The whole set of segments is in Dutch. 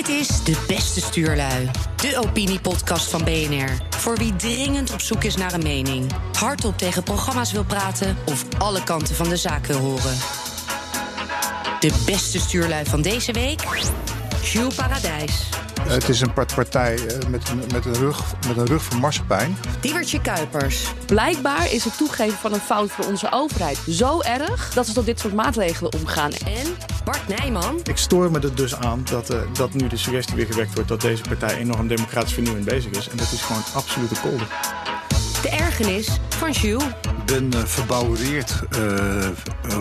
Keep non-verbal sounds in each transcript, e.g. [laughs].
Dit is De Beste Stuurlui, de opiniepodcast van BNR. Voor wie dringend op zoek is naar een mening, hardop tegen programma's wil praten of alle kanten van de zaak wil horen. De beste stuurlui van deze week, Jules Paradijs. Het is een partij eh, met een, met een, rug, met een rug van marsepein. Diewertje Kuipers. Blijkbaar is het toegeven van een fout voor onze overheid zo erg dat ze tot dit soort maatregelen omgaan. En Bart Nijman. Ik stoor me er dus aan dat, uh, dat nu de suggestie weer gewekt wordt dat deze partij enorm democratisch vernieuwend bezig is. En dat is gewoon absolute kolder. De ergernis van Jules. Ben uh, verbouwereerd uh,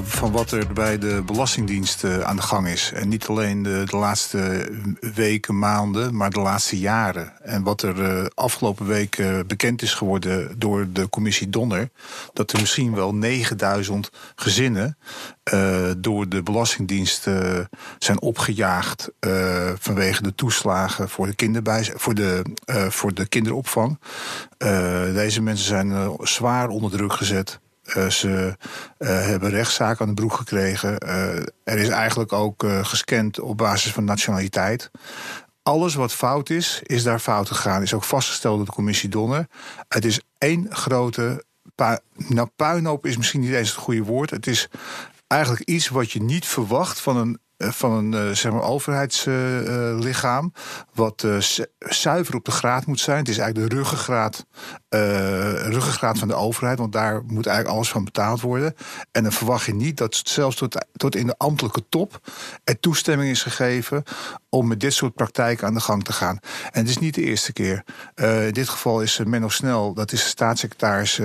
van wat er bij de Belastingdienst uh, aan de gang is. En niet alleen de, de, laatste weken, maanden, maar de laatste jaren. En wat er afgelopen week bekend is geworden door de commissie Donner... dat er misschien wel 9000 gezinnen door de Belastingdienst zijn opgejaagd... vanwege de toeslagen voor de, kinderbijz voor de, voor de kinderopvang. deze mensen zijn zwaar onder druk gezet. Uh, ze uh, hebben rechtszaken aan de broek gekregen. Uh, er is eigenlijk ook gescand op basis van nationaliteit. Alles wat fout is, is daar fout gegaan. Is ook vastgesteld door de commissie Donner. Het is één grote. Nou, puinhoop is misschien niet eens het goede woord. Het is eigenlijk iets wat je niet verwacht van een van een uh, zeg maar overheidslichaam. Wat uh, zuiver op de graad moet zijn. Het is eigenlijk de ruggengraat, ruggengraat van de overheid. Want daar moet eigenlijk alles van betaald worden. En dan verwacht je niet dat zelfs tot, tot in de ambtelijke top er toestemming is gegeven om met dit soort praktijken aan de gang te gaan. En het is niet de eerste keer. in dit geval is Menno Snel, dat is de staatssecretaris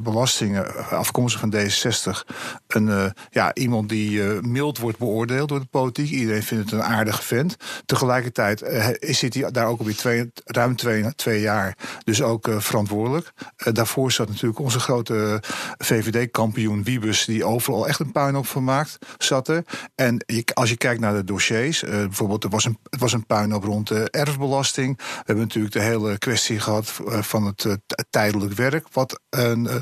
belastingen, afkomstig van D66. Een, ja, iemand die mild wordt beoordeeld door de politiek. Iedereen vindt het een aardige vent. Tegelijkertijd zit hij daar ook alweer twee, ruim twee, twee jaar. Dus ook verantwoordelijk. Daarvoor zat natuurlijk onze grote VVD-kampioen Wiebes... die overal echt een puinhoop van maakt, zat er. En als je kijkt naar de dossiers... bijvoorbeeld, er was een, het was een puinhoop rond de erfbelasting. We hebben natuurlijk de hele kwestie gehad van het tijdelijk werk... wat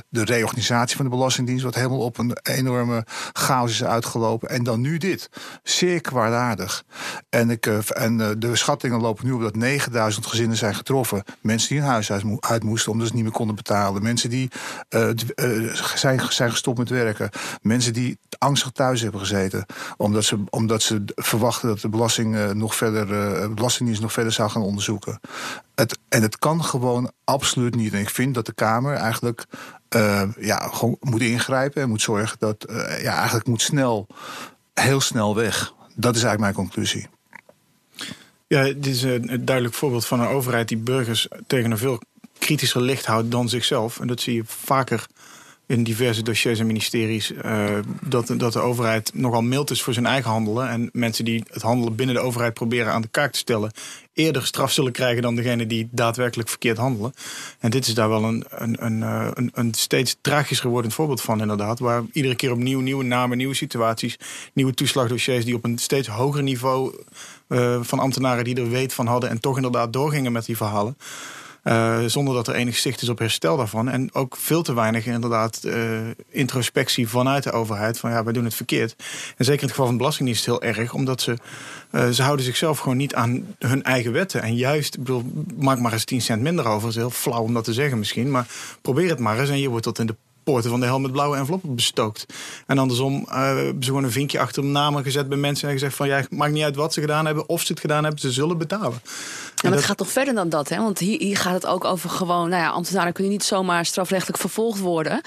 de reorganisatie van de Belastingdienst... wat helemaal op een enorme chaos is uitgelopen. En dan nu dit zeer kwaadaardig. En, ik, en de schattingen lopen nu op dat 9000 gezinnen zijn getroffen. Mensen die hun huis uit moesten omdat ze niet meer konden betalen. Mensen die zijn, zijn gestopt met werken. Mensen die angstig thuis hebben gezeten. Omdat ze, omdat ze verwachten dat de belasting, nog verder, Belastingdienst nog verder zou gaan onderzoeken. Het, en het kan gewoon absoluut niet. En ik vind dat de Kamer eigenlijk uh, ja, gewoon moet ingrijpen en moet zorgen dat uh, ja, eigenlijk moet snel heel snel weg. Dat is eigenlijk mijn conclusie. Ja, dit is een duidelijk voorbeeld van een overheid die burgers tegen een veel kritischer licht houdt dan zichzelf. En dat zie je vaker in diverse dossiers en ministeries. Uh, dat, dat de overheid nogal mild is voor zijn eigen handelen. En mensen die het handelen binnen de overheid proberen aan de kaak te stellen. eerder straf zullen krijgen dan degene die daadwerkelijk verkeerd handelen. En dit is daar wel een, een, een, een, een steeds tragischer wordend voorbeeld van, inderdaad. Waar iedere keer opnieuw nieuwe namen, nieuwe situaties. nieuwe toeslagdossiers die op een steeds hoger niveau. Uh, van ambtenaren die er weet van hadden en toch inderdaad doorgingen met die verhalen. Uh, zonder dat er enig zicht is op herstel daarvan. En ook veel te weinig inderdaad uh, introspectie vanuit de overheid. Van ja, wij doen het verkeerd. En zeker in het geval van Belastingdienst heel erg. Omdat ze, uh, ze houden zichzelf gewoon niet aan hun eigen wetten. En juist, ik bedoel, maak maar eens 10 cent minder over. Dat is heel flauw om dat te zeggen misschien. Maar probeer het maar eens. En je wordt tot in de poorten van de hel met blauwe enveloppen bestookt. En andersom uh, hebben ze gewoon een vinkje achter de namen gezet bij mensen en gezegd van ja, maakt niet uit wat ze gedaan hebben of ze het gedaan hebben, ze zullen betalen. En, en het gaat toch verder dan dat, hè? Want hier, hier, gaat het ook over gewoon, nou ja, ambtenaren kunnen niet zomaar strafrechtelijk vervolgd worden. Uh,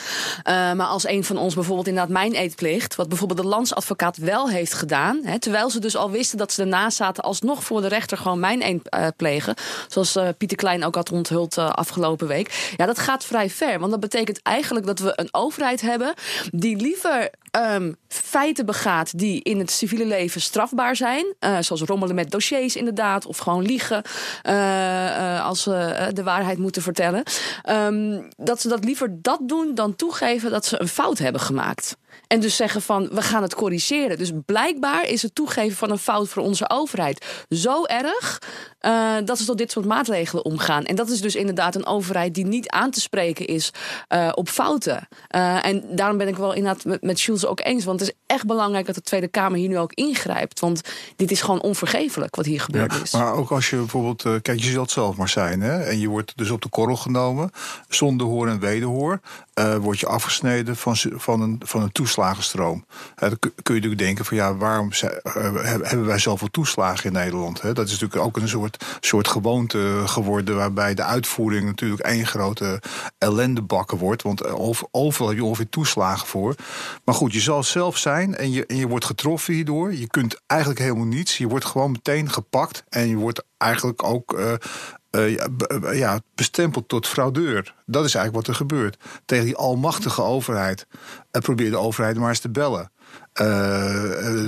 maar als een van ons bijvoorbeeld inderdaad mijn eetplicht, wat bijvoorbeeld de landsadvocaat wel heeft gedaan, hè, terwijl ze dus al wisten dat ze ernaast zaten, alsnog voor de rechter gewoon mijn eet plegen. Zoals uh, Pieter Klein ook had onthuld afgelopen week. Ja, dat gaat vrij ver. Want dat betekent eigenlijk dat we een overheid hebben die liever um, feiten begaat die in het civiele leven strafbaar zijn. Uh, zoals rommelen met dossiers inderdaad. Of gewoon liegen uh, uh, als ze de waarheid moeten vertellen. Um, dat ze dat liever dat doen dan toegeven dat ze een fout hebben gemaakt. En dus zeggen van we gaan het corrigeren. Dus blijkbaar is het toegeven van een fout voor onze overheid zo erg dat ze tot dit soort maatregelen omgaan. En dat is dus inderdaad een overheid die niet aan te spreken is op fouten. En daarom ben ik wel inderdaad met, met Jules ons ook eens. Want het is echt belangrijk dat de Tweede Kamer hier nu ook ingrijpt. Want dit is gewoon onvergeeflijk wat hier gebeurd is. Maar ook als je bijvoorbeeld, uh, kijk, je zult zelf maar zijn. Hè? En je wordt dus op de korrel genomen, zonder hoor en wederhoor. Uh, word je afgesneden van, van, een, van een toeslagenstroom. Uh, dan kun je natuurlijk denken van ja, waarom hebben wij zoveel toeslagen in Nederland? Hè? Dat is natuurlijk ook een soort, soort gewoonte geworden waarbij de uitvoering natuurlijk één grote ellendebakken wordt. Want overal heb je ongeveer toeslagen voor. Maar goed, je zal zelf zijn en je, en je wordt getroffen hierdoor. Je kunt eigenlijk helemaal niets. Je wordt gewoon meteen gepakt en je wordt eigenlijk ook uh, uh, ja, bestempeld tot fraudeur. Dat is eigenlijk wat er gebeurt. Tegen die almachtige overheid. En probeer de overheid maar eens te bellen. Uh,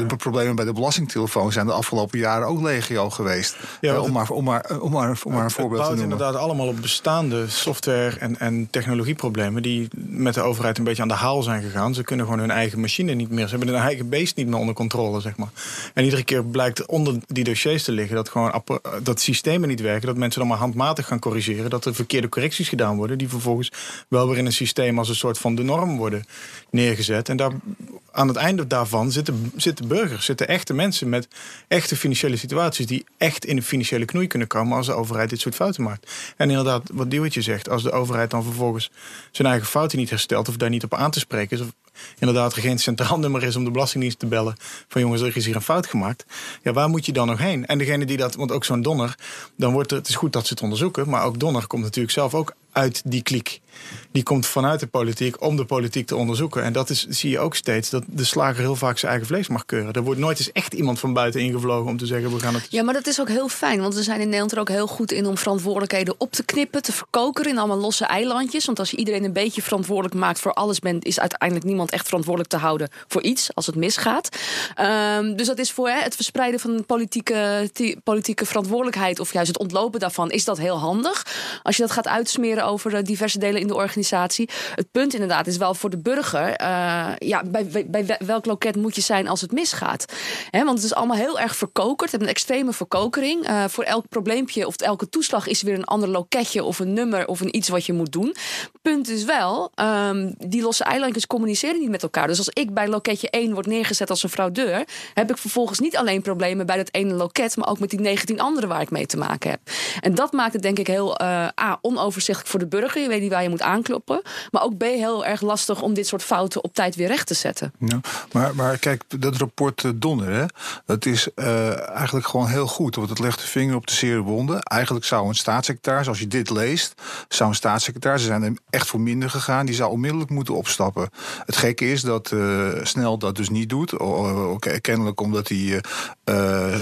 de problemen bij de belastingtelefoon zijn de afgelopen jaren ook legio geweest. Ja, uh, om, maar, om, maar, om, maar, om maar een voorbeeld te noemen. inderdaad allemaal op bestaande software- en, en technologieproblemen... die met de overheid een beetje aan de haal zijn gegaan. Ze kunnen gewoon hun eigen machine niet meer... ze hebben hun eigen beest niet meer onder controle, zeg maar. En iedere keer blijkt onder die dossiers te liggen... dat, gewoon, dat systemen niet werken, dat mensen dan maar handmatig gaan corrigeren... dat er verkeerde correcties gedaan worden... die vervolgens wel weer in een systeem als een soort van de norm worden neergezet. En daar, aan het einde daarvan zitten, zitten burgers, zitten echte mensen met echte financiële situaties die echt in een financiële knoei kunnen komen als de overheid dit soort fouten maakt. En inderdaad, wat Diewertje zegt, als de overheid dan vervolgens zijn eigen fouten niet herstelt of daar niet op aan te spreken is, of inderdaad er geen centraal nummer is om de Belastingdienst te bellen van jongens, er is hier een fout gemaakt. Ja, waar moet je dan nog heen? En degene die dat, want ook zo'n Donner, dan wordt het, het is goed dat ze het onderzoeken, maar ook Donner komt natuurlijk zelf ook uit die kliek. Die komt vanuit de politiek om de politiek te onderzoeken. En dat is, zie je ook steeds, dat de slager heel vaak zijn eigen vlees mag keuren. Er wordt nooit eens echt iemand van buiten ingevlogen om te zeggen, we gaan het... Ja, maar dat is ook heel fijn, want we zijn in Nederland er ook heel goed in om verantwoordelijkheden op te knippen, te verkokeren in allemaal losse eilandjes. Want als je iedereen een beetje verantwoordelijk maakt voor alles bent, is uiteindelijk niemand echt verantwoordelijk te houden voor iets als het misgaat. Um, dus dat is voor hè, het verspreiden van politieke, politieke verantwoordelijkheid of juist het ontlopen daarvan, is dat heel handig. Als je dat gaat uitsmeren over eh, diverse delen de organisatie. Het punt inderdaad is wel voor de burger, uh, ja, bij, bij, welk loket moet je zijn als het misgaat? Want het is allemaal heel erg verkokerd. Het een extreme verkokering. Uh, voor elk probleempje of elke toeslag is weer een ander loketje of een nummer of een iets wat je moet doen. Punt is wel, um, die losse eilandjes communiceren niet met elkaar. Dus als ik bij loketje 1 word neergezet als een fraudeur, heb ik vervolgens niet alleen problemen bij dat ene loket, maar ook met die 19 andere waar ik mee te maken heb. En dat maakt het denk ik heel uh, A, onoverzichtelijk voor de burger. Je weet niet waar je moet aankloppen. Maar ook B, heel erg lastig om dit soort fouten op tijd weer recht te zetten. Ja, maar, maar kijk, dat rapport uh, Donner, hè, dat is uh, eigenlijk gewoon heel goed. Want het legt de vinger op de zere wonden. Eigenlijk zou een staatssecretaris, als je dit leest, zou een staatssecretaris, ze zijn er echt voor minder gegaan, die zou onmiddellijk moeten opstappen. Het gekke is dat uh, Snel dat dus niet doet. Okay, kennelijk omdat hij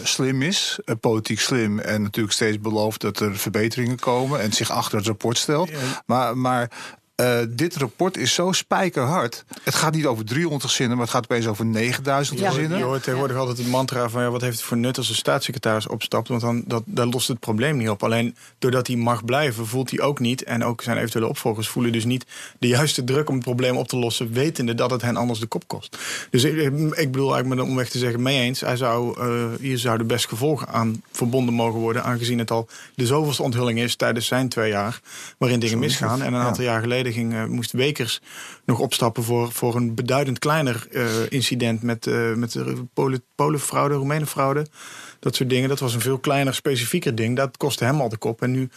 slim is, politiek slim en natuurlijk steeds belooft dat er verbeteringen komen en zich achter het rapport stelt. Maar, maar daar uh, dit rapport is zo spijkerhard. Het gaat niet over 300 gezinnen, maar het gaat opeens over 9000 ja. gezinnen. Je hoort tegenwoordig altijd het mantra van ja, wat heeft het voor nut als een staatssecretaris opstapt? Want dan dat, dat lost het probleem niet op. Alleen doordat hij mag blijven, voelt hij ook niet. En ook zijn eventuele opvolgers voelen dus niet de juiste druk om het probleem op te lossen, wetende dat het hen anders de kop kost. Dus ik, ik bedoel eigenlijk met om weg te zeggen, mee eens. Hij zou, uh, hier zouden best gevolgen aan verbonden mogen worden, aangezien het al de zoveelste onthulling is tijdens zijn twee jaar, waarin dingen misgaan. En een aantal jaar geleden ging, uh, moest Wekers nog opstappen voor, voor een beduidend kleiner uh, incident met, uh, met Polen, Polenfraude, Roemeenenfraude. Dat soort dingen. Dat was een veel kleiner, specifieker ding. Dat kostte hem al de kop. En nu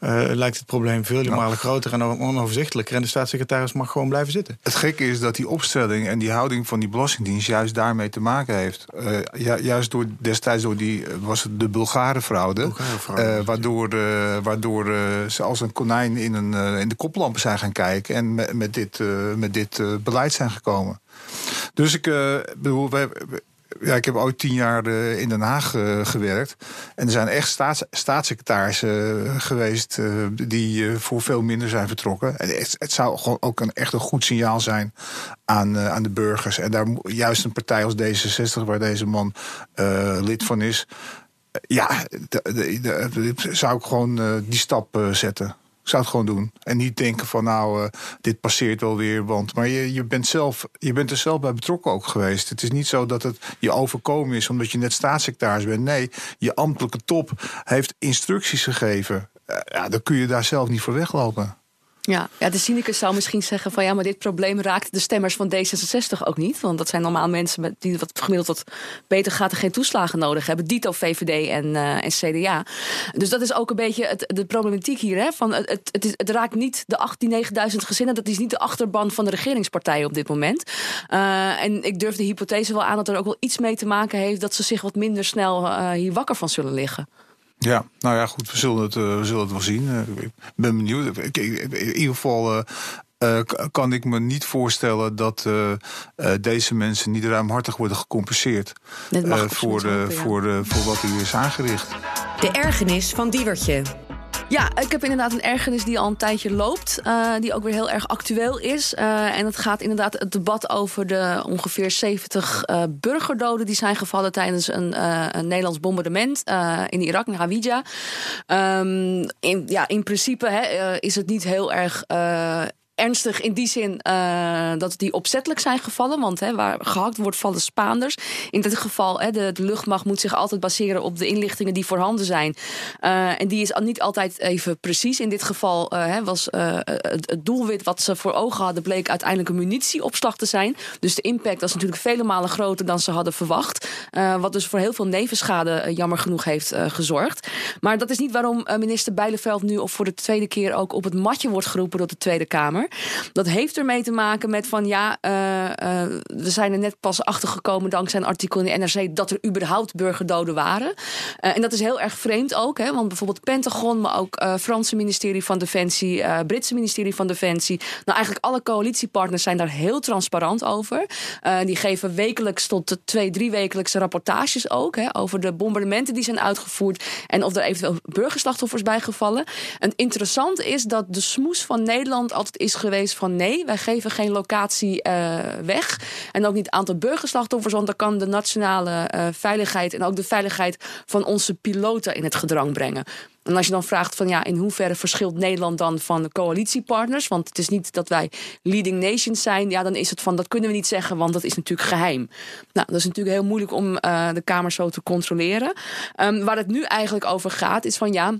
uh, lijkt het probleem vele malen groter en onoverzichtelijker. En de staatssecretaris mag gewoon blijven zitten. Het gekke is dat die opstelling en die houding van die Belastingdienst juist daarmee te maken heeft. Uh, ju juist door destijds door die was het de Bulgarenfraude. Uh, waardoor waardoor ze als een konijn in, een, in de koplampen zijn gaan kijken en met, met dit, met dit beleid zijn gekomen. Dus ik bedoel, wij, ja, ik heb ooit tien jaar uh, in Den Haag uh, gewerkt. En er zijn echt staats, staatssecretarissen uh, geweest die voor veel minder zijn vertrokken. En het, het, zou gewoon ook een echt een goed signaal zijn aan, aan de burgers. En daar juist een partij als D66, waar deze man lid van is. ja, zou ik gewoon die stap zetten. Ik zou het gewoon doen. En niet denken van nou, uh, dit passeert wel weer. Want, maar je, je, bent zelf, je bent er zelf bij betrokken ook geweest. Het is niet zo dat het je overkomen is omdat je net staatssecretaris bent. Nee, je ambtelijke top heeft instructies gegeven. Uh, ja, dan kun je daar zelf niet voor weglopen. Ja, de cynicus zou misschien zeggen van ja, maar dit probleem raakt de stemmers van D66 ook niet. Want dat zijn normaal mensen met die wat gemiddeld wat beter gaat en geen toeslagen nodig hebben. Dito VVD en, uh, en CDA. Dus dat is ook een beetje het, de problematiek hier. Hè? Van het, het, raakt niet de 18, 9000 gezinnen. Dat is niet de achterban van de regeringspartijen op dit moment. Uh, en ik durf de hypothese wel aan dat er ook wel iets mee te maken heeft dat ze zich wat minder snel uh, hier wakker van zullen liggen. Ja, nou ja, goed, we zullen het, uh, we zullen het wel zien. Uh, ik ben benieuwd. In ieder geval uh, kan ik me niet voorstellen dat deze mensen niet ruimhartig worden gecompenseerd voor, de, voor, de, voor wat hier is aangericht. De ergernis van Diewertje. Ja, ik heb inderdaad een ergernis die al een tijdje loopt. Uh, die ook weer heel erg actueel is. Uh, en het gaat inderdaad het debat over de ongeveer 70 uh, burgerdoden... die zijn gevallen tijdens een, een Nederlands bombardement in Irak, in Hawija. Um, in, ja, in principe hè, is het niet heel erg ernstig in die zin uh, dat die opzettelijk zijn gevallen. Want hè, waar gehakt wordt, vallen Spaanders. In dit geval, hè, de, luchtmacht moet zich altijd baseren op de inlichtingen die voorhanden zijn. Uh, en die is niet altijd even precies. In dit geval uh, was het, het, doelwit wat ze voor ogen hadden, bleek uiteindelijk een munitieopslag te zijn. Dus de impact was natuurlijk vele malen groter dan ze hadden verwacht. wat dus voor heel veel nevenschade jammer genoeg heeft gezorgd. Maar dat is niet waarom minister Bijleveld nu of voor de tweede keer ook op het matje wordt geroepen door de Tweede Kamer. Dat heeft ermee te maken met van ja, uh, uh, we zijn er net pas achter gekomen dankzij een artikel in de NRC dat er überhaupt burgerdoden waren. Uh, en dat is heel erg vreemd ook, hè, want bijvoorbeeld Pentagon, maar ook Franse ministerie van Defensie, Britse ministerie van Defensie. Nou, eigenlijk alle coalitiepartners zijn daar heel transparant over. die geven wekelijks tot twee, drie wekelijkse rapportages ook hè, over de bombardementen die zijn uitgevoerd en of er eventueel burgerslachtoffers bij gevallen. En interessant is dat de smoes van Nederland altijd is geweest van nee, wij geven geen locatie uh, weg. En ook niet het aantal burgerslachtoffers, want dan kan de nationale uh, veiligheid en ook de veiligheid van onze piloten in het gedrang brengen. En als je dan vraagt van ja, in hoeverre verschilt Nederland dan van de coalitiepartners? Want het is niet dat wij leading nations zijn. Ja, dan is het van dat kunnen we niet zeggen, want dat is natuurlijk geheim. Nou, dat is natuurlijk heel moeilijk om uh, de Kamer zo te controleren. Um, waar het nu eigenlijk over gaat, is van ja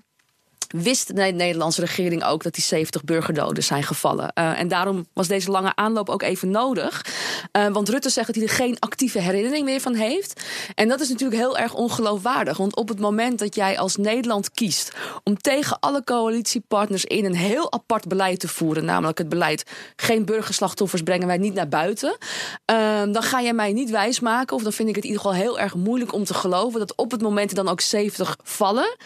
wist de Nederlandse regering ook dat die 70 burgerdoden zijn gevallen. Uh, en daarom was deze lange aanloop ook even nodig. Uh, want Rutte zegt dat hij er geen actieve herinnering meer van heeft. En dat is natuurlijk heel erg ongeloofwaardig. Want op het moment dat jij als Nederland kiest om tegen alle coalitiepartners in een heel apart beleid te voeren, namelijk het beleid geen burgerslachtoffers brengen wij niet naar buiten, uh, dan ga jij mij niet wijsmaken, of dan vind ik het in ieder geval heel erg moeilijk om te geloven dat op het moment dan ook 70 vallen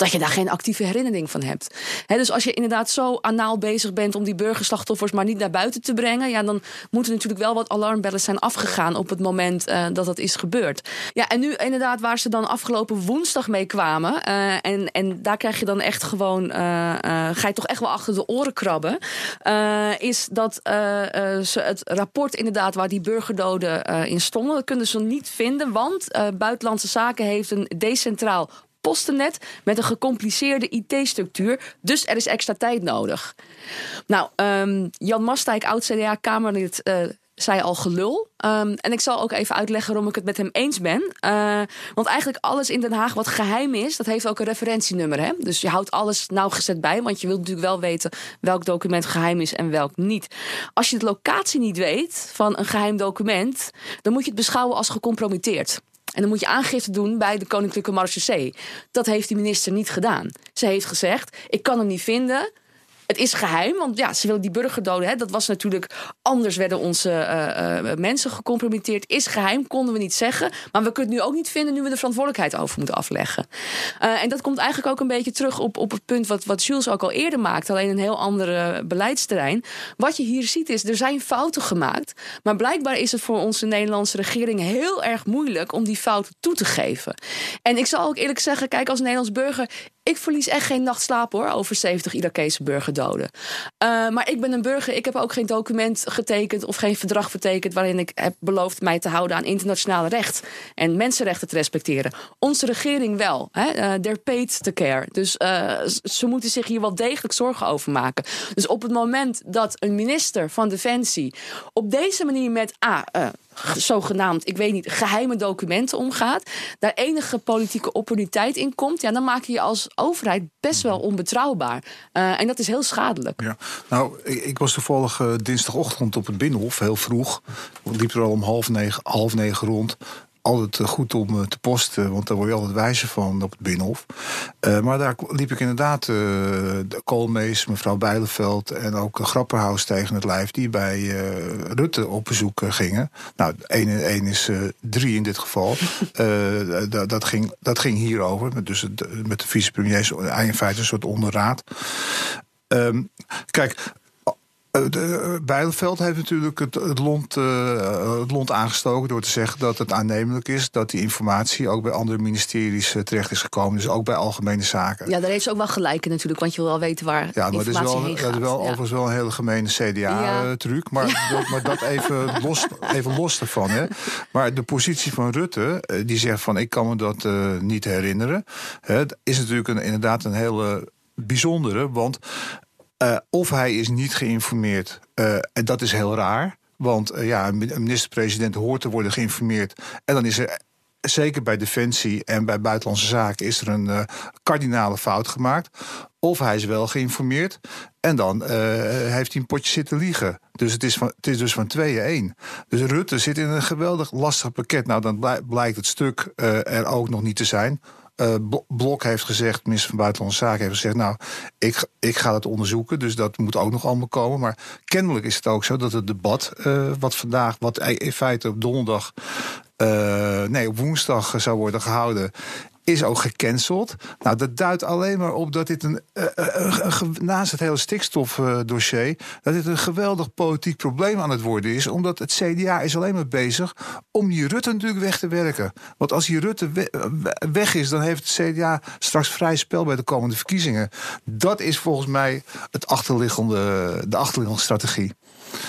dat je daar geen actieve herinnering van hebt. dus als je inderdaad zo anaal bezig bent om die burgerslachtoffers maar niet naar buiten te brengen, ja, dan moeten natuurlijk wel wat alarmbellen zijn afgegaan op het moment uh, dat dat is gebeurd. Ja, en nu inderdaad waar ze dan afgelopen woensdag mee kwamen, uh, en, en daar krijg je dan echt gewoon, uh, ga je toch echt wel achter de oren krabben, is dat ze het rapport inderdaad waar die burgerdoden in stonden, dat kunnen ze niet vinden, want Buitenlandse Zaken heeft een decentraal postennet met een gecompliceerde IT-structuur. Dus er is extra tijd nodig. Nou, um, Jan Mastijk, oud-CDA-Kamerlid, uh, zei al gelul. Um, en ik zal ook even uitleggen waarom ik het met hem eens ben. Uh, want eigenlijk alles in Den Haag wat geheim is, dat heeft ook een referentienummer. Hè? Dus je houdt alles nauwgezet bij, want je wilt natuurlijk wel weten welk document geheim is en welk niet. Als je de locatie niet weet van een geheim document, dan moet je het beschouwen als gecompromitteerd. En dan moet je aangifte doen bij de Koninklijke Marechaussee. Dat heeft die minister niet gedaan. Ze heeft gezegd: ik kan hem niet vinden. Het is geheim, want ja, ze willen die burgerdoden. Hè, dat was natuurlijk anders werden onze uh, uh, mensen gecompromitteerd. Is geheim, konden we niet zeggen. Maar we kunnen nu ook niet vinden nu we de verantwoordelijkheid over moeten afleggen. Uh, en dat komt eigenlijk ook een beetje terug op, op het punt wat, wat Jules ook al eerder maakte. Alleen een heel andere beleidsterrein. Wat je hier ziet is, er zijn fouten gemaakt. Maar blijkbaar is het voor onze Nederlandse regering heel erg moeilijk om die fouten toe te geven. En ik zal ook eerlijk zeggen, kijk, als Nederlands burger ik verlies echt geen nacht slaap hoor over 70 Irakese burgerdoden. Uh, maar ik ben een burger. Ik heb ook geen document getekend of geen verdrag vertekend waarin ik heb beloofd mij te houden aan internationaal recht en mensenrechten te respecteren. Onze regering wel. Hè? Uh, they're paid to care. Dus uh, ze moeten zich hier wel degelijk zorgen over maken. Dus op het moment dat een minister van Defensie op deze manier met A zogenaamd, ik weet niet, geheime documenten omgaat, daar enige politieke opportuniteit in komt, ja, dan maak je je als overheid best wel onbetrouwbaar. Uh, en dat is heel schadelijk. Ja. Nou, ik, ik was toevallig uh, dinsdagochtend op het Binnenhof, heel vroeg. Ik liep er al om half negen, half negen rond altijd eh, goed om eh, te posten, want daar word je altijd wijzer van op het Binnenhof. Uh, maar daar liep ik inderdaad uh, de Koolmees, mevrouw Bijleveld en ook Grapperhaus tegen het lijf, die bij Rutte op bezoek gingen. Nou, één en één is drie in dit geval. [laughs] dat, ging, dat ging hierover, dus het, met de vicepremiers, in feite een soort onderraad. Um, kijk, uh, Bijleveld heeft natuurlijk het, het, lont, uh, het lont aangestoken door te zeggen dat het aannemelijk is dat die informatie ook bij andere ministeries terecht is gekomen. Dus ook bij algemene zaken. Ja, daar heeft ze ook wel gelijk in natuurlijk, want je wil wel weten waar ja, maar informatie dat is wel, Dat is wel overigens wel een hele gemene CDA-truc. Ja. Maar, maar dat even [laughs] los, even los ervan. Hè. Maar de positie van Rutte, die zegt van ik kan me dat niet herinneren, hè, is natuurlijk een, inderdaad een hele bijzondere. Want uh, of hij is niet geïnformeerd. Uh, en dat is heel raar. Want uh, ja, een minister-president hoort te worden geïnformeerd. En dan is er zeker bij Defensie en bij Buitenlandse Zaken is er een kardinale fout gemaakt. Of hij is wel geïnformeerd en dan heeft hij een potje zitten liegen. Dus het is, van, het is dus van tweeën één. Dus Rutte zit in een geweldig lastig pakket. Nou, dan blijkt het stuk er ook nog niet te zijn. Uh, Blok heeft gezegd, minister van Buitenlandse Zaken heeft gezegd... nou, ik, ik ga het onderzoeken, dus dat moet ook nog allemaal komen. Maar kennelijk is het ook zo dat het debat uh, wat vandaag... wat in feite op donderdag uh, nee, op woensdag zou worden gehouden is ook gecanceld. Nou, dat duidt alleen maar op dat dit een, uh, naast het hele stikstofdossier, dat dit een geweldig politiek probleem aan het worden is. Omdat het CDA is alleen maar bezig om die Rutte natuurlijk weg te werken. Want als die Rutte weg is, dan heeft het CDA straks vrij spel bij de komende verkiezingen. Dat is volgens mij het achterliggende, de achterliggende strategie.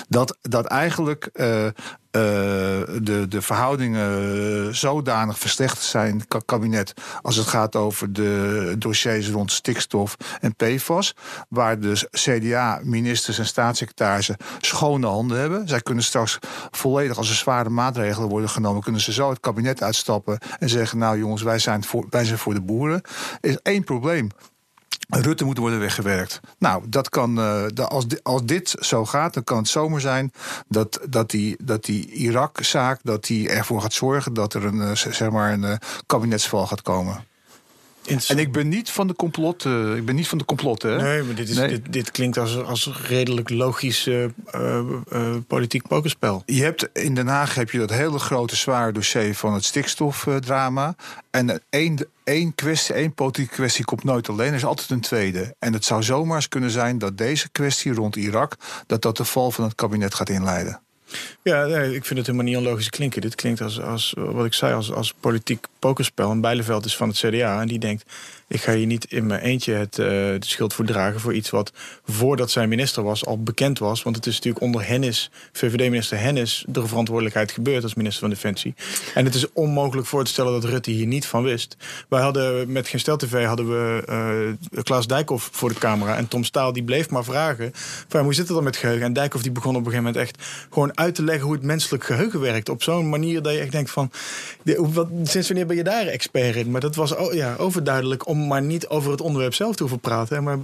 Dat, dat eigenlijk uh, uh, de, de verhoudingen zodanig verslechterd zijn, kabinet, als het gaat over de dossiers rond stikstof en PFAS, waar de CDA-ministers en staatssecretarissen schone handen hebben. Zij kunnen straks volledig, als er zware maatregelen worden genomen, kunnen ze zo het kabinet uitstappen en zeggen: Nou jongens, wij zijn voor, wij zijn voor de boeren. Er is één probleem. Rutte moet worden weggewerkt. Nou, dat kan, uh, als, als dit zo gaat, dan kan het zomaar zijn dat, dat die, dat die Irak-zaak dat die ervoor gaat zorgen dat er een, uh, zeg maar een uh, kabinetsval gaat komen. En ik ben niet van de complot. Uh, ik ben niet van de complotten. Nee, maar dit, is, nee. dit, dit, klinkt als, als redelijk logisch uh, uh, politiek pokerspel. Je hebt in Den Haag heb je dat hele grote zware dossier van het stikstofdrama. En één, één kwestie, één politieke kwestie komt nooit alleen. Er is altijd een tweede. En het zou zomaar eens kunnen zijn dat deze kwestie rond Irak, dat dat de val van het kabinet gaat inleiden. Ja, ik vind het helemaal niet onlogisch klinken. Dit klinkt als, als wat ik zei, als, als politiek pokerspel. En Bijleveld is van het CDA en die denkt... ik ga hier niet in mijn eentje het uh, de schild voor dragen... voor iets wat voordat zij minister was al bekend was. Want het is natuurlijk onder Hennis, VVD-minister Hennis... de verantwoordelijkheid gebeurd als minister van Defensie. En het is onmogelijk voor te stellen dat Rutte hier niet van wist. Wij hadden met Geen Stel TV hadden we uh, Klaas Dijkhoff voor de camera... en Tom Staal die bleef maar vragen... Van, hoe zit het dan met geheugen? En Dijkhoff die begon op een gegeven moment echt... gewoon uit te leggen hoe het menselijk geheugen werkt. Op zo'n manier dat je echt denkt van... Wat, sinds wanneer ben je daar expert in? Maar dat was ja, overduidelijk om maar niet over het onderwerp zelf te hoeven praten. Maar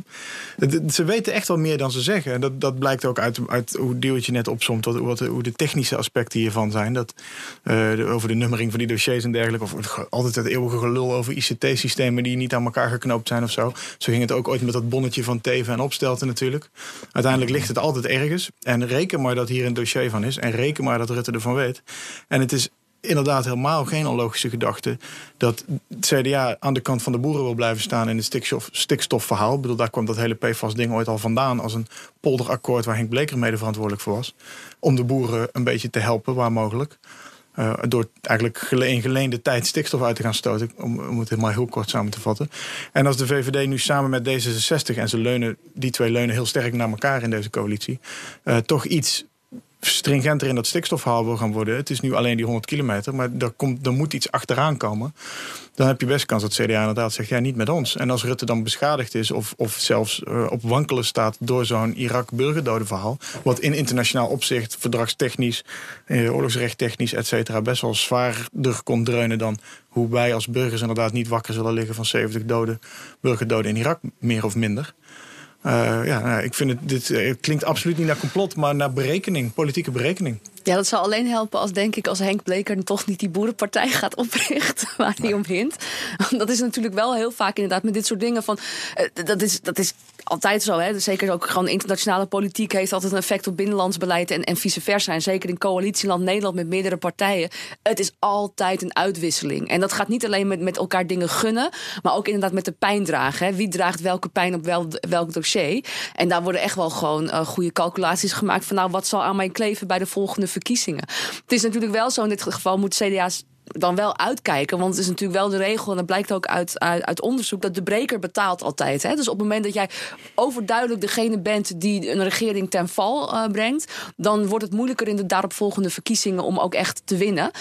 ze weten echt wel meer dan ze zeggen. En dat, dat blijkt ook uit, uit hoe Deeltje net opzomt. Wat, wat, hoe de technische aspecten hiervan zijn. Dat, uh, over de nummering van die dossiers en dergelijke. Of altijd het eeuwige gelul over ICT-systemen die niet aan elkaar geknoopt zijn of zo. Zo ging het ook ooit met dat bonnetje van Teven en Opstelten natuurlijk. Uiteindelijk ligt het altijd ergens. En reken maar dat hier een dossier van is. En reken maar dat Rutte ervan weet. En het is inderdaad helemaal geen onlogische gedachte dat het CDA aan de kant van de boeren wil blijven staan in het stikstof, stikstofverhaal. Ik bedoel, daar kwam dat hele PFAS-ding ooit al vandaan als een polderakkoord waar Henk Bleker mede verantwoordelijk voor was. Om de boeren een beetje te helpen waar mogelijk. Uh, door eigenlijk in geleende tijd stikstof uit te gaan stoten. Om, om het helemaal heel kort samen te vatten. En als de VVD nu samen met D66, en ze leunen, die twee leunen heel sterk naar elkaar in deze coalitie, uh, toch iets stringenter in dat stikstofverhaal gaan worden. Het is nu alleen die 100 kilometer, maar er, komt, er moet iets achteraan komen. Dan heb je best kans dat CDA inderdaad zegt, ja, niet met ons. En als Rutte dan beschadigd is of, of zelfs uh, op wankelen staat door zo'n Irak-burgerdodenverhaal, wat in internationaal opzicht, verdragstechnisch, eh, oorlogsrechttechnisch, et cetera, best wel zwaarder kon dreunen dan hoe wij als burgers inderdaad niet wakker zullen liggen van 70 doden, burgerdoden in Irak, meer of minder. Ja, nou, ik vind het, dit het klinkt absoluut niet naar complot, maar naar berekening, politieke berekening. Ja, dat zal alleen helpen als, denk ik, als Henk Bleker toch niet die boerenpartij gaat oprichten [laughs] waar hij om hint. Dat is natuurlijk wel heel vaak inderdaad met dit soort dingen van. Uh, dat, is, dat is altijd zo. Hè? Zeker ook gewoon internationale politiek heeft altijd een effect op binnenlands beleid en, en vice versa. En zeker in coalitieland Nederland met meerdere partijen. Het is altijd een uitwisseling. En dat gaat niet alleen met, met elkaar dingen gunnen, maar ook inderdaad met de pijn dragen. Hè? Wie draagt welke pijn op wel, welk dossier? En daar worden echt wel gewoon uh, goede calculaties gemaakt van nou, wat zal aan mij kleven bij de volgende verkiezingen. Het is natuurlijk wel zo in dit geval moet CDA's dan wel uitkijken. Want het is natuurlijk wel de regel, en dat blijkt ook uit, uit, onderzoek, dat de breker betaalt altijd. Hè? Dus op het moment dat jij overduidelijk degene bent die een regering ten val uh, brengt, dan wordt het moeilijker in de daaropvolgende verkiezingen om ook echt te winnen.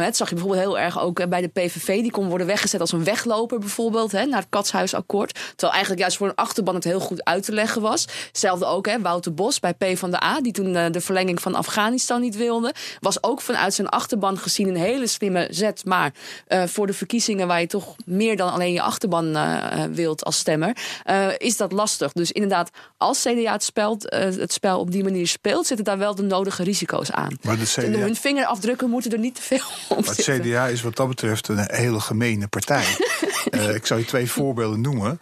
Dat zag je bijvoorbeeld heel erg ook bij de PVV. Die kon worden weggezet als een wegloper bijvoorbeeld, hè, naar het Katshuisakkoord. Terwijl eigenlijk juist voor een achterban het heel goed uit te leggen was. Hetzelfde ook, hè, Wouter Bos bij P van de A, die toen de verlenging van Afghanistan niet wilde, was ook vanuit zijn achterban gezien een hele slimme zet. Maar uh, voor de verkiezingen waar je toch meer dan alleen je achterban uh, wilt als stemmer, uh, is dat lastig. Dus inderdaad, als CDA het spel, het spel op die manier speelt, zitten daar wel de nodige risico's aan. Maar de CDA... Hun vingerafdrukken moeten er niet te veel [laughs] op maar Het CDA is wat dat betreft een hele gemene partij. [laughs] ik zal je twee voorbeelden noemen.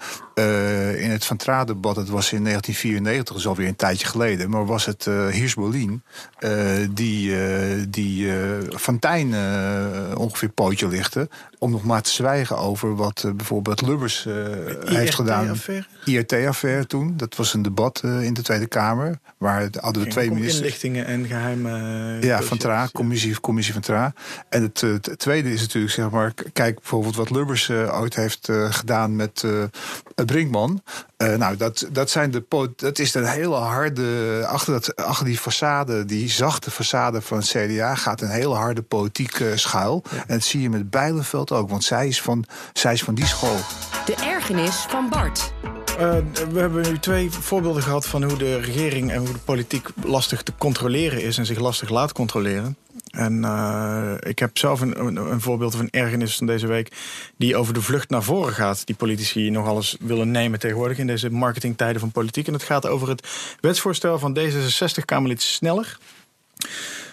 in het Van Tra-debat, het was in 1994, dat is alweer een tijdje geleden, maar was het uh, Hirsch-Berlin die, die Van Tijn uh, ongeveer pootje lichten. Om nog maar te zwijgen over wat uh, bijvoorbeeld Lubbers uh, heeft gedaan. IRT-affaire toen. Dat was een debat in de Tweede Kamer. Waar hadden de twee ministers. Inlichtingen en geheime. ja, van Tra, commissie, commissie van Tra. En het, het, tweede is natuurlijk, zeg maar, kijk bijvoorbeeld wat Lubbers ooit heeft gedaan met Brinkman. nou, dat, dat, zijn de, dat is een hele harde. Achter, dat, achter die façade, die zachte façade van het CDA, gaat een hele harde politiek schuil. Ja. En dat zie je met Bijlenveld ook, want zij is van, zij is van die school. De ergernis van Bart. Uh, we hebben nu twee voorbeelden gehad van hoe de regering en hoe de politiek lastig te controleren is en zich lastig laat controleren. En uh, ik heb zelf een, een, een, voorbeeld van ergernis van deze week die over de vlucht naar voren gaat, die politici nog alles willen nemen tegenwoordig in deze marketingtijden van politiek. En het gaat over het wetsvoorstel van D66-Kamerlid Sneller.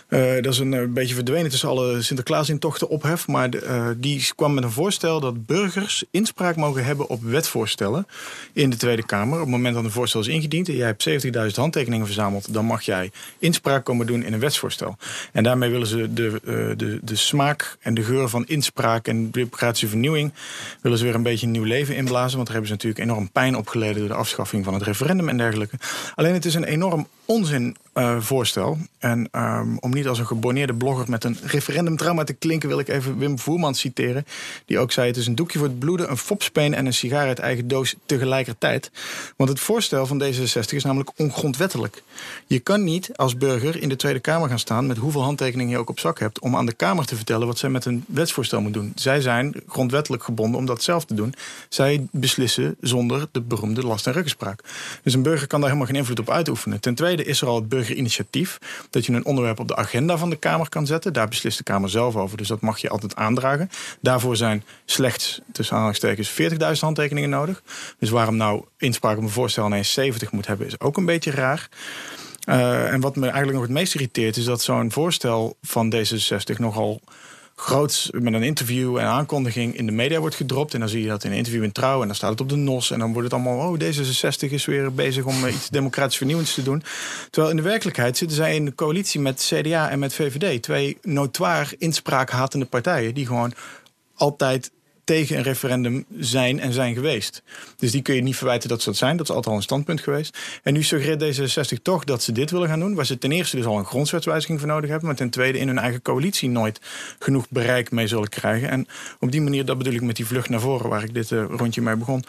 Uh, dat is een, een, beetje verdwenen tussen alle Sinterklaasintochten ophef. Maar de, uh, die kwam met een voorstel dat burgers inspraak mogen hebben op wetvoorstellen in de Tweede Kamer. Op het moment dat een voorstel is ingediend en jij hebt 70.000 handtekeningen verzameld, dan mag jij inspraak komen doen in een wetsvoorstel. En daarmee willen ze de, de, de smaak en de geur van inspraak en democratische vernieuwing willen ze weer een beetje een nieuw leven inblazen. Want daar hebben ze natuurlijk enorm pijn opgeleden door de afschaffing van het referendum en dergelijke. Alleen het is een enorm onzin voorstel. En um, om niet als een geborneerde blogger met een referendumtrauma te klinken, wil ik even Wim Voerman citeren. Die ook zei: Het is een doekje voor het bloeden, een fopspeen en een sigaar uit eigen doos tegelijkertijd. Want het voorstel van D66 is namelijk ongrondwettelijk. Je kan niet als burger in de Tweede Kamer gaan staan met hoeveel handtekeningen je ook op zak hebt, om aan de Kamer te vertellen wat zij met een wetsvoorstel moet doen. Zij zijn grondwettelijk gebonden om dat zelf te doen. Zij beslissen zonder de beroemde last- en ruggespraak. Dus een burger kan daar helemaal geen invloed op uitoefenen. Ten tweede is er al het burgerinitiatief. Dat je een onderwerp op de agenda van de Kamer kan zetten. Daar beslist de Kamer zelf over. Dus dat mag je altijd aandragen. Daarvoor zijn slechts, tussen aanhalingstekens, 40.000 handtekeningen nodig. Dus waarom nou inspraak op een voorstel ineens 70 moet hebben, is ook een beetje raar. Uh, en wat me eigenlijk nog het meest irriteert, is dat zo'n voorstel van D66 nogal groots met een interview en aankondiging in de media wordt gedropt. En dan zie je dat in een interview in Trouw en dan staat het op de NOS. En dan wordt het allemaal, oh, D66 is weer bezig om eh, iets democratisch vernieuwends te doen. Terwijl in de werkelijkheid zitten zij in de coalitie met CDA en met VVD. Twee notoir inspraakhatende partijen die gewoon altijd tegen een referendum zijn en zijn geweest. Dus die kun je niet verwijten dat ze dat zijn. Dat is altijd al een standpunt geweest. En nu suggereert D66 toch dat ze dit willen gaan doen. Waar ze ten eerste dus al een grondwetswijziging voor nodig hebben. Maar ten tweede in hun eigen coalitie nooit genoeg bereik mee zullen krijgen. En op die manier, dat bedoel ik met die vlucht naar voren waar ik dit uh, rondje mee begon.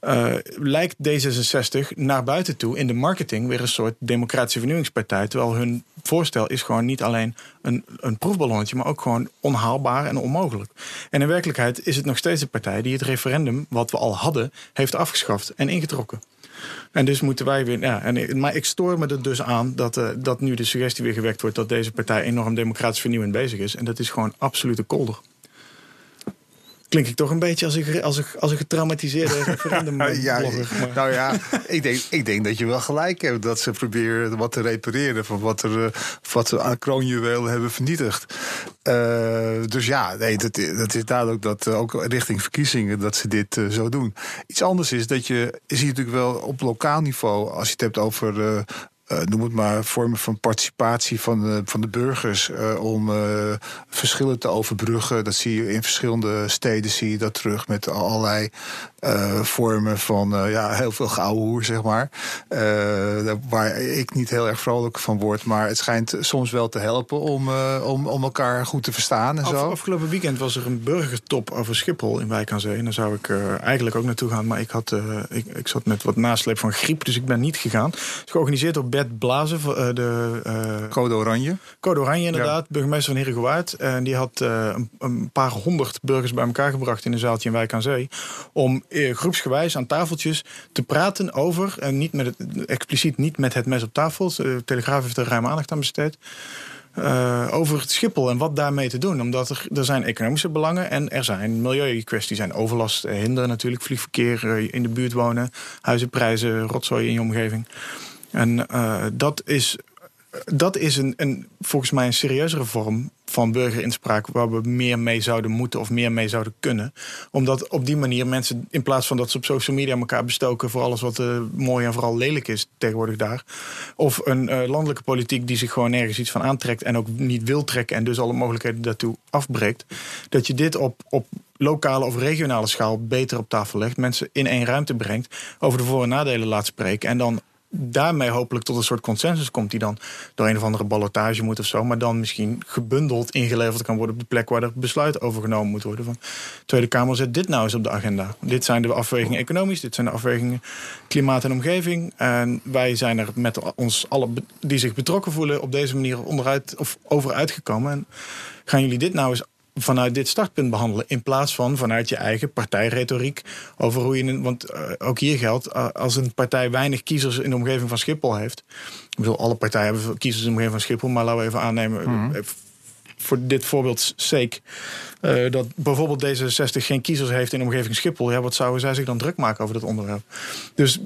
Uh, lijkt D66 naar buiten toe in de marketing weer een soort democratische vernieuwingspartij. Terwijl hun voorstel is gewoon niet alleen een, een proefballonnetje, maar ook gewoon onhaalbaar en onmogelijk. En in werkelijkheid is het nog steeds de partij die het referendum, wat we al hadden, heeft afgeschaft en ingetrokken. En dus moeten wij weer. Ja, en, maar ik stoor me er dus aan dat, uh, dat nu de suggestie weer gewekt wordt dat deze partij enorm democratisch vernieuwend bezig is. En dat is gewoon absolute kolder klink ik toch een beetje als een, als een, als een getraumatiseerde [laughs] referendum ja, Nou ja, ik denk, ik denk dat je wel gelijk hebt dat ze proberen wat te repareren van wat, er, uh, wat ze aan kroonjuwelen hebben vernietigd. Uh, dus ja, nee, dat, dat is duidelijk dat ook richting verkiezingen dat ze dit zo doen. Iets anders is dat je, je ziet natuurlijk wel op lokaal niveau, als je het hebt over uh, noem het maar, vormen van participatie van de, van de burgers uh, om verschillen te overbruggen. Dat zie je in verschillende steden, zie je dat terug met allerlei vormen van ja, heel veel hoer, zeg maar. waar ik niet heel erg vrolijk van word, maar het schijnt soms wel te helpen om, om, om elkaar goed te verstaan en Af, zo. Afgelopen weekend was er een burgertop over Schiphol in Wijk aan Zee. En daar zou ik eigenlijk ook naartoe gaan, maar ik, had, ik, ik zat met wat nasleep van griep, dus ik ben niet gegaan. Het is georganiseerd door Bert Blazen, de... Code Oranje. Code Oranje, inderdaad. Burgemeester van Herengewaard. En die had een, een, paar honderd burgers bij elkaar gebracht in een zaaltje in Wijk aan Zee. Om groepsgewijs aan tafeltjes te praten over, en niet met het, expliciet niet met het mes op tafel. De Telegraaf heeft er ruim aandacht aan besteed. Uh, over het Schiphol en wat daarmee te doen. Omdat er, er zijn economische belangen en er zijn milieukwesties. zijn overlast, hinder natuurlijk, vliegverkeer, in de buurt wonen, huizenprijzen, rotzooi in je omgeving. En dat is, dat is een, een, volgens mij een serieuzere vorm van burgerinspraak waar we meer mee zouden moeten of meer mee zouden kunnen. Omdat op die manier mensen, in plaats van dat ze op social media elkaar bestoken voor alles wat uh, mooi en vooral lelijk is tegenwoordig daar. Of een uh, landelijke politiek die zich gewoon nergens iets van aantrekt en ook niet wil trekken en dus alle mogelijkheden daartoe afbreekt. Dat je dit op, op lokale of regionale schaal beter op tafel legt. Mensen in één ruimte brengt. Over de voor- en nadelen laat spreken. En dan daarmee hopelijk tot een soort consensus komt... die dan door een of andere ballotage moet of zo... maar dan misschien gebundeld ingeleverd kan worden... op de plek waar er besluit over genomen moet worden. Van, de Tweede Kamer zet dit nou eens op de agenda. Dit zijn de afwegingen economisch, dit zijn de afwegingen klimaat en omgeving. En wij zijn er met ons allen die zich betrokken voelen... op deze manier onderuit of over uitgekomen. En gaan jullie dit nou eens vanuit dit startpunt behandelen. In plaats van vanuit je eigen partijretoriek over hoe je. Want uh, ook hier geldt, uh, als een partij weinig kiezers in de omgeving van Schiphol heeft. Ik bedoel, alle partijen hebben kiezers in de omgeving van Schiphol, maar laten we even aannemen. Mm -hmm. Voor dit voorbeeld sake. Uh, dat bijvoorbeeld D66 geen kiezers heeft in de omgeving Schiphol. Ja, wat zouden zij zich dan druk maken over dat onderwerp? Dus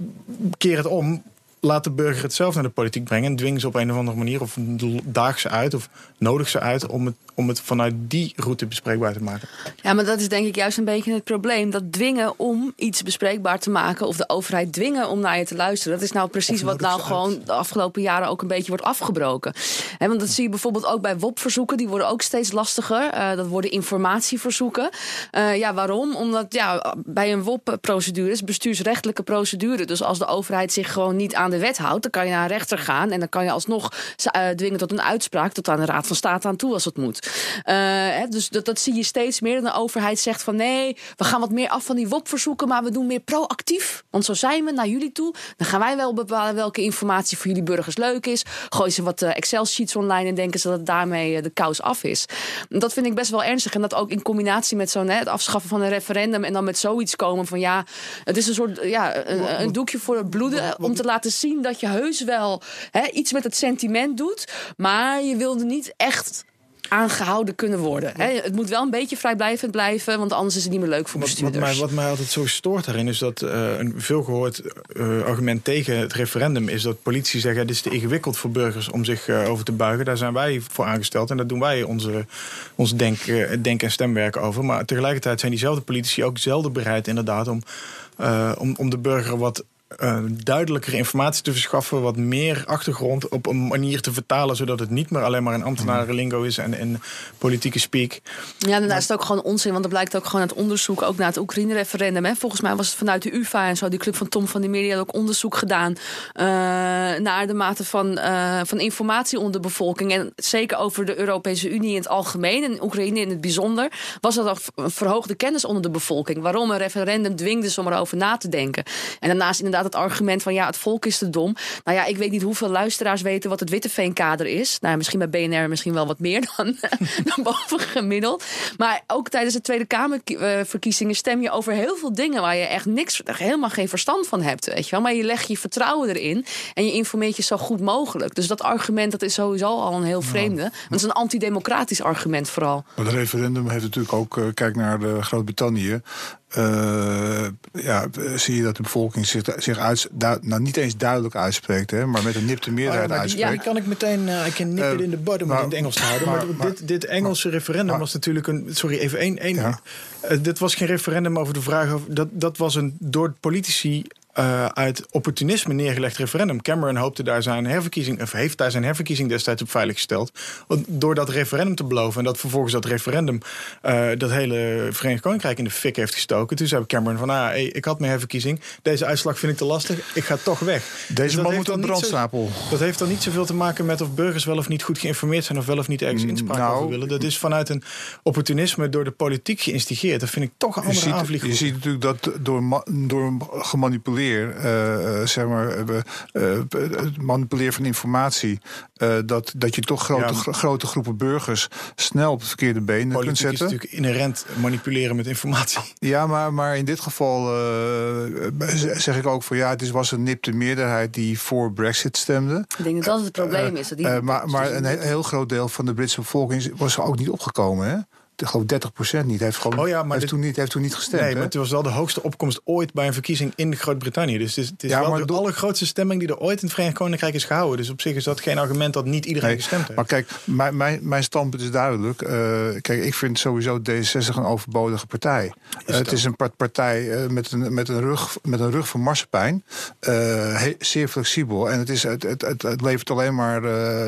keer het om laat de burger het zelf naar de politiek brengen. En dwing ze op een of andere manier, of daag ze uit, of nodig ze uit om het, om het vanuit die route bespreekbaar te maken. Ja, maar dat is denk ik juist een beetje het probleem. Dat dwingen om iets bespreekbaar te maken, of de overheid dwingen om naar je te luisteren. Dat is nou precies wat nou gewoon de afgelopen jaren ook een beetje wordt afgebroken. He, want dat zie je bijvoorbeeld ook bij WOP-verzoeken, die worden ook steeds lastiger. Uh, dat worden informatieverzoeken. Uh, ja, waarom? Omdat ja, bij een WOP-procedure is bestuursrechtelijke procedure. Dus als de overheid zich gewoon niet aan de wet houdt, dan kan je naar een rechter gaan en dan kan je alsnog uh, dwingen tot een uitspraak, tot aan de Raad van State aan toe als het moet. Uh, dus dat, dat zie je steeds meer. De overheid zegt van nee, we gaan wat meer af van die WOP-verzoeken, maar we doen meer proactief. Want zo zijn we naar jullie toe. Dan gaan wij wel bepalen welke informatie voor jullie burgers leuk is. Gooi ze wat uh, Excel-sheets online en denken ze dat daarmee de kous af is. Dat vind ik best wel ernstig. En dat ook in combinatie met zo'n het afschaffen van een referendum en dan met zoiets komen van ja, het is een soort ja, een, een doekje voor het bloeden om te laten zien zien dat je heus wel hè, iets met het sentiment doet. Maar je wilde niet echt aangehouden kunnen worden. Hè? Het moet wel een beetje vrijblijvend blijven, want anders is het niet meer leuk voor bestuurders. Wat, wat, mij, wat mij altijd zo stoort daarin is dat uh, een veelgehoord uh, argument tegen het referendum is dat politici zeggen: het is te ingewikkeld voor burgers om zich uh, over te buigen. Daar zijn wij voor aangesteld en daar doen wij onze, ons denk, denk- en stemwerk over. Maar tegelijkertijd zijn diezelfde politici ook zelden bereid, inderdaad, om, om, om de burger wat uh, duidelijker informatie te verschaffen, wat meer achtergrond op een manier te vertalen, zodat het niet meer alleen maar een ambtenarenlingo is en, en politieke speak. Ja, dan is het ook gewoon onzin, want er blijkt ook gewoon uit onderzoek, ook naar het Oekraïne-referendum. Volgens mij was het vanuit de UvA en zo, die club van Tom van Media, had ook onderzoek gedaan uh, naar de mate van, uh, van informatie onder de bevolking. En zeker over de Europese Unie in het algemeen en Oekraïne in het bijzonder, was dat een verhoogde kennis onder de bevolking. Waarom een referendum dwingt dus om erover na te denken. En daarnaast inderdaad het argument van ja, het volk is te dom. Nou ja, ik weet niet hoeveel luisteraars weten wat het Witteveenkader is. Nou, misschien bij BNR misschien wel wat meer [laughs] dan, [laughs] dan boven gemiddeld. Maar ook tijdens de Tweede Kamerverkiezingen stem je over heel veel dingen waar je echt niks, helemaal geen verstand van hebt. Weet je wel? Maar je legt je vertrouwen erin en je informeert je zo goed mogelijk. Dus dat argument dat is sowieso al een heel vreemde. Ja. Dat is een antidemocratisch argument vooral. Maar het referendum heeft natuurlijk ook, uh, kijk naar de Groot-Brittannië. Uh, ja, zie je dat de bevolking zich, zich uit, nou, niet eens duidelijk uitspreekt, hè, maar met een nipte meerderheid oh, uitspreekt. Ja, kan ik meteen, uh, ik kan nip uh, in de bottom om in het Engels te houden. Maar, maar, maar dit, dit Engelse maar, referendum was natuurlijk een. Sorry, even één. één ja. dit was geen referendum over de vraag. Of, dat, dat was een door politici uh, uit opportunisme neergelegd referendum. Cameron hoopte daar zijn herverkiezing, of heeft daar zijn herverkiezing destijds op veiliggesteld. Door dat referendum te beloven en dat vervolgens dat referendum uh, dat hele Verenigd Koninkrijk in de fik heeft gestoken. Toen zei Cameron van, ah, hey, ik had mijn herverkiezing. Deze uitslag vind ik te lastig. Ik ga toch weg. Deze dus man moet een brandstapel. Zo, dat heeft dan niet zoveel te maken met of burgers wel of niet goed geïnformeerd zijn of wel of niet ergens inspraak nou, over willen. Dat is vanuit een opportunisme door de politiek geïnstigeerd. Dat vind ik toch een andere aanvlieg. Je ziet natuurlijk dat door, door gemanipuleerd uh, zeg maar, uh, manipuleren van informatie, dat, dat je toch grote, ja, grote groepen burgers snel op het verkeerde been kunt zetten. is natuurlijk inherent manipuleren met informatie. [laughs] Ja, maar, maar in dit geval zeg ik ook van ja, het was een nipte meerderheid die voor Brexit stemde. Ik denk dat dat het probleem is. Dat die maar maar een heel groot deel van de Britse bevolking was er ook niet opgekomen. Hè? Ik geloof 30% niet. Heeft, gewoon, oh ja, maar heeft, dit, toen niet, heeft toen niet gestemd. Nee, maar het was wel de hoogste opkomst ooit bij een verkiezing in Groot-Brittannië. Dus het is, het is ja, wel maar de allergrootste stemming die er ooit in het Verenigd Koninkrijk is gehouden. Dus op zich is dat geen argument dat niet iedereen nee, gestemd heeft. Maar kijk, mijn, mijn, mijn standpunt is duidelijk. Uh, kijk, ik vind sowieso D66 een overbodige partij. Uh, het is een partij uh, met, een, met, een rug, met een rug van marsepein. He, zeer flexibel. En het, is, het, het, het, het levert alleen maar,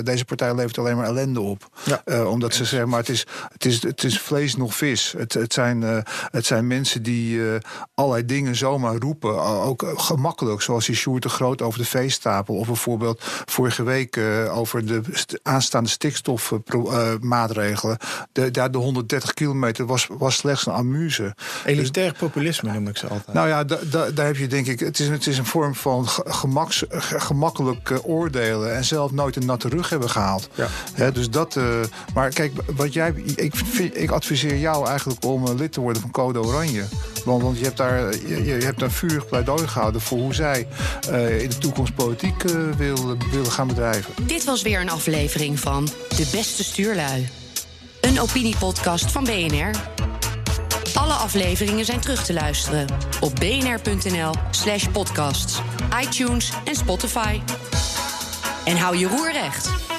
deze partij levert alleen maar ellende op. Ja. omdat ze zeg maar, het is, het is, het is vlees nog vis. Het, het, zijn, uh, het zijn mensen die uh, allerlei dingen zomaar roepen. Ook gemakkelijk, zoals die Sjoerd de Groot over de veestapel. Of bijvoorbeeld vorige week uh, over de aanstaande stikstofmaatregelen. de, daar de 130 kilometer was, was slechts een amuse. Elitair dus, populisme noem ik ze altijd. Nou ja, da, da, daar heb je denk ik... Het is, het is een vorm van gemaks, gemakkelijk oordelen... en zelf nooit een natte rug hebben gehaald. Ja. dus dat... maar kijk, wat jij... Ik, ik adviseer jou eigenlijk om lid te worden van Code Oranje. Want, want je hebt daar je, je hebt een vurig pleidooi gehouden voor hoe zij uh, in de toekomst politiek uh, wil, willen gaan bedrijven. Dit was weer een aflevering van De Beste Stuurlui. Een opiniepodcast van BNR. Alle afleveringen zijn terug te luisteren op bnr.nl/slash podcasts, iTunes en Spotify. En hou je roer recht.